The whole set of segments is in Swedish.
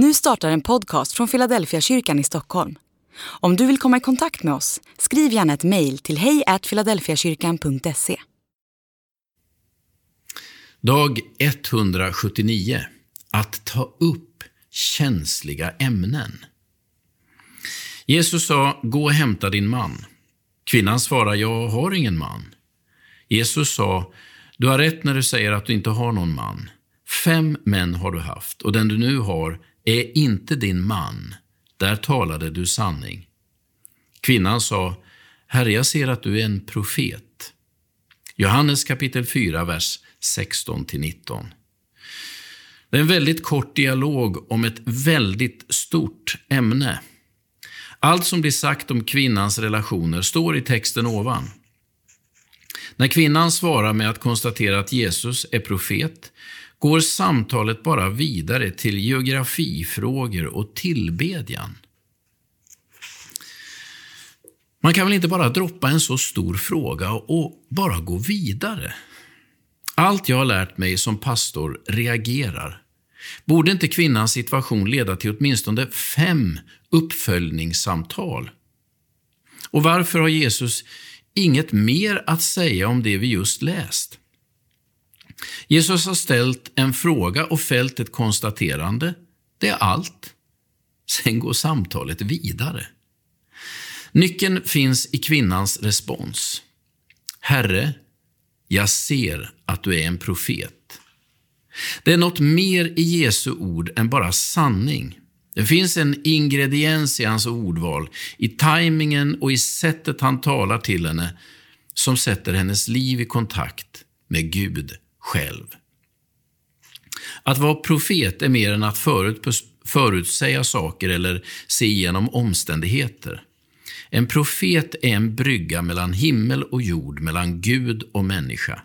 Nu startar en podcast från Philadelphia kyrkan i Stockholm. Om du vill komma i kontakt med oss, skriv gärna ett mejl till hejfiladelfiakyrkan.se. Dag 179. Att ta upp känsliga ämnen. Jesus sa, gå och hämta din man. Kvinnan svarade, jag har ingen man. Jesus sa, du har rätt när du säger att du inte har någon man. Fem män har du haft och den du nu har är inte din man. Där talade du sanning. Kvinnan sa, Herre, jag ser att du är en profet. Johannes kapitel 4, vers 16-19. Det är en väldigt kort dialog om ett väldigt stort ämne. Allt som blir sagt om kvinnans relationer står i texten ovan. När kvinnan svarar med att konstatera att Jesus är profet går samtalet bara vidare till geografifrågor och tillbedjan. Man kan väl inte bara droppa en så stor fråga och bara gå vidare? Allt jag har lärt mig som pastor reagerar. Borde inte kvinnans situation leda till åtminstone fem uppföljningssamtal? Och varför har Jesus inget mer att säga om det vi just läst? Jesus har ställt en fråga och fällt ett konstaterande. Det är allt. Sen går samtalet vidare. Nyckeln finns i kvinnans respons. Herre, jag ser att du är en profet. Det är något mer i Jesu ord än bara sanning. Det finns en ingrediens i hans ordval, i tajmingen och i sättet han talar till henne, som sätter hennes liv i kontakt med Gud själv. Att vara profet är mer än att förut, förutsäga saker eller se igenom omständigheter. En profet är en brygga mellan himmel och jord, mellan Gud och människa.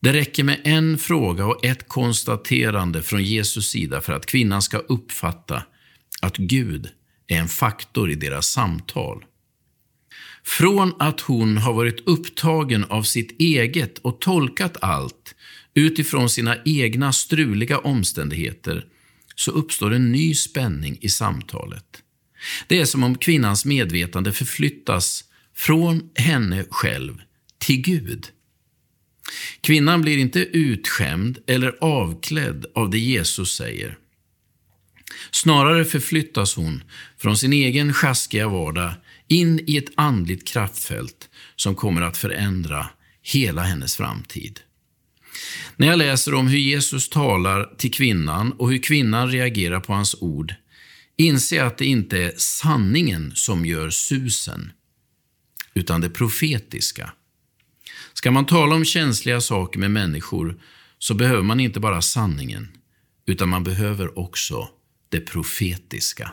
Det räcker med en fråga och ett konstaterande från Jesus sida för att kvinnan ska uppfatta att Gud är en faktor i deras samtal. Från att hon har varit upptagen av sitt eget och tolkat allt utifrån sina egna struliga omständigheter så uppstår en ny spänning i samtalet. Det är som om kvinnans medvetande förflyttas från henne själv till Gud. Kvinnan blir inte utskämd eller avklädd av det Jesus säger. Snarare förflyttas hon från sin egen sjaskiga vardag in i ett andligt kraftfält som kommer att förändra hela hennes framtid. När jag läser om hur Jesus talar till kvinnan och hur kvinnan reagerar på hans ord inser jag att det inte är sanningen som gör susen, utan det profetiska. Ska man tala om känsliga saker med människor så behöver man inte bara sanningen, utan man behöver också det profetiska.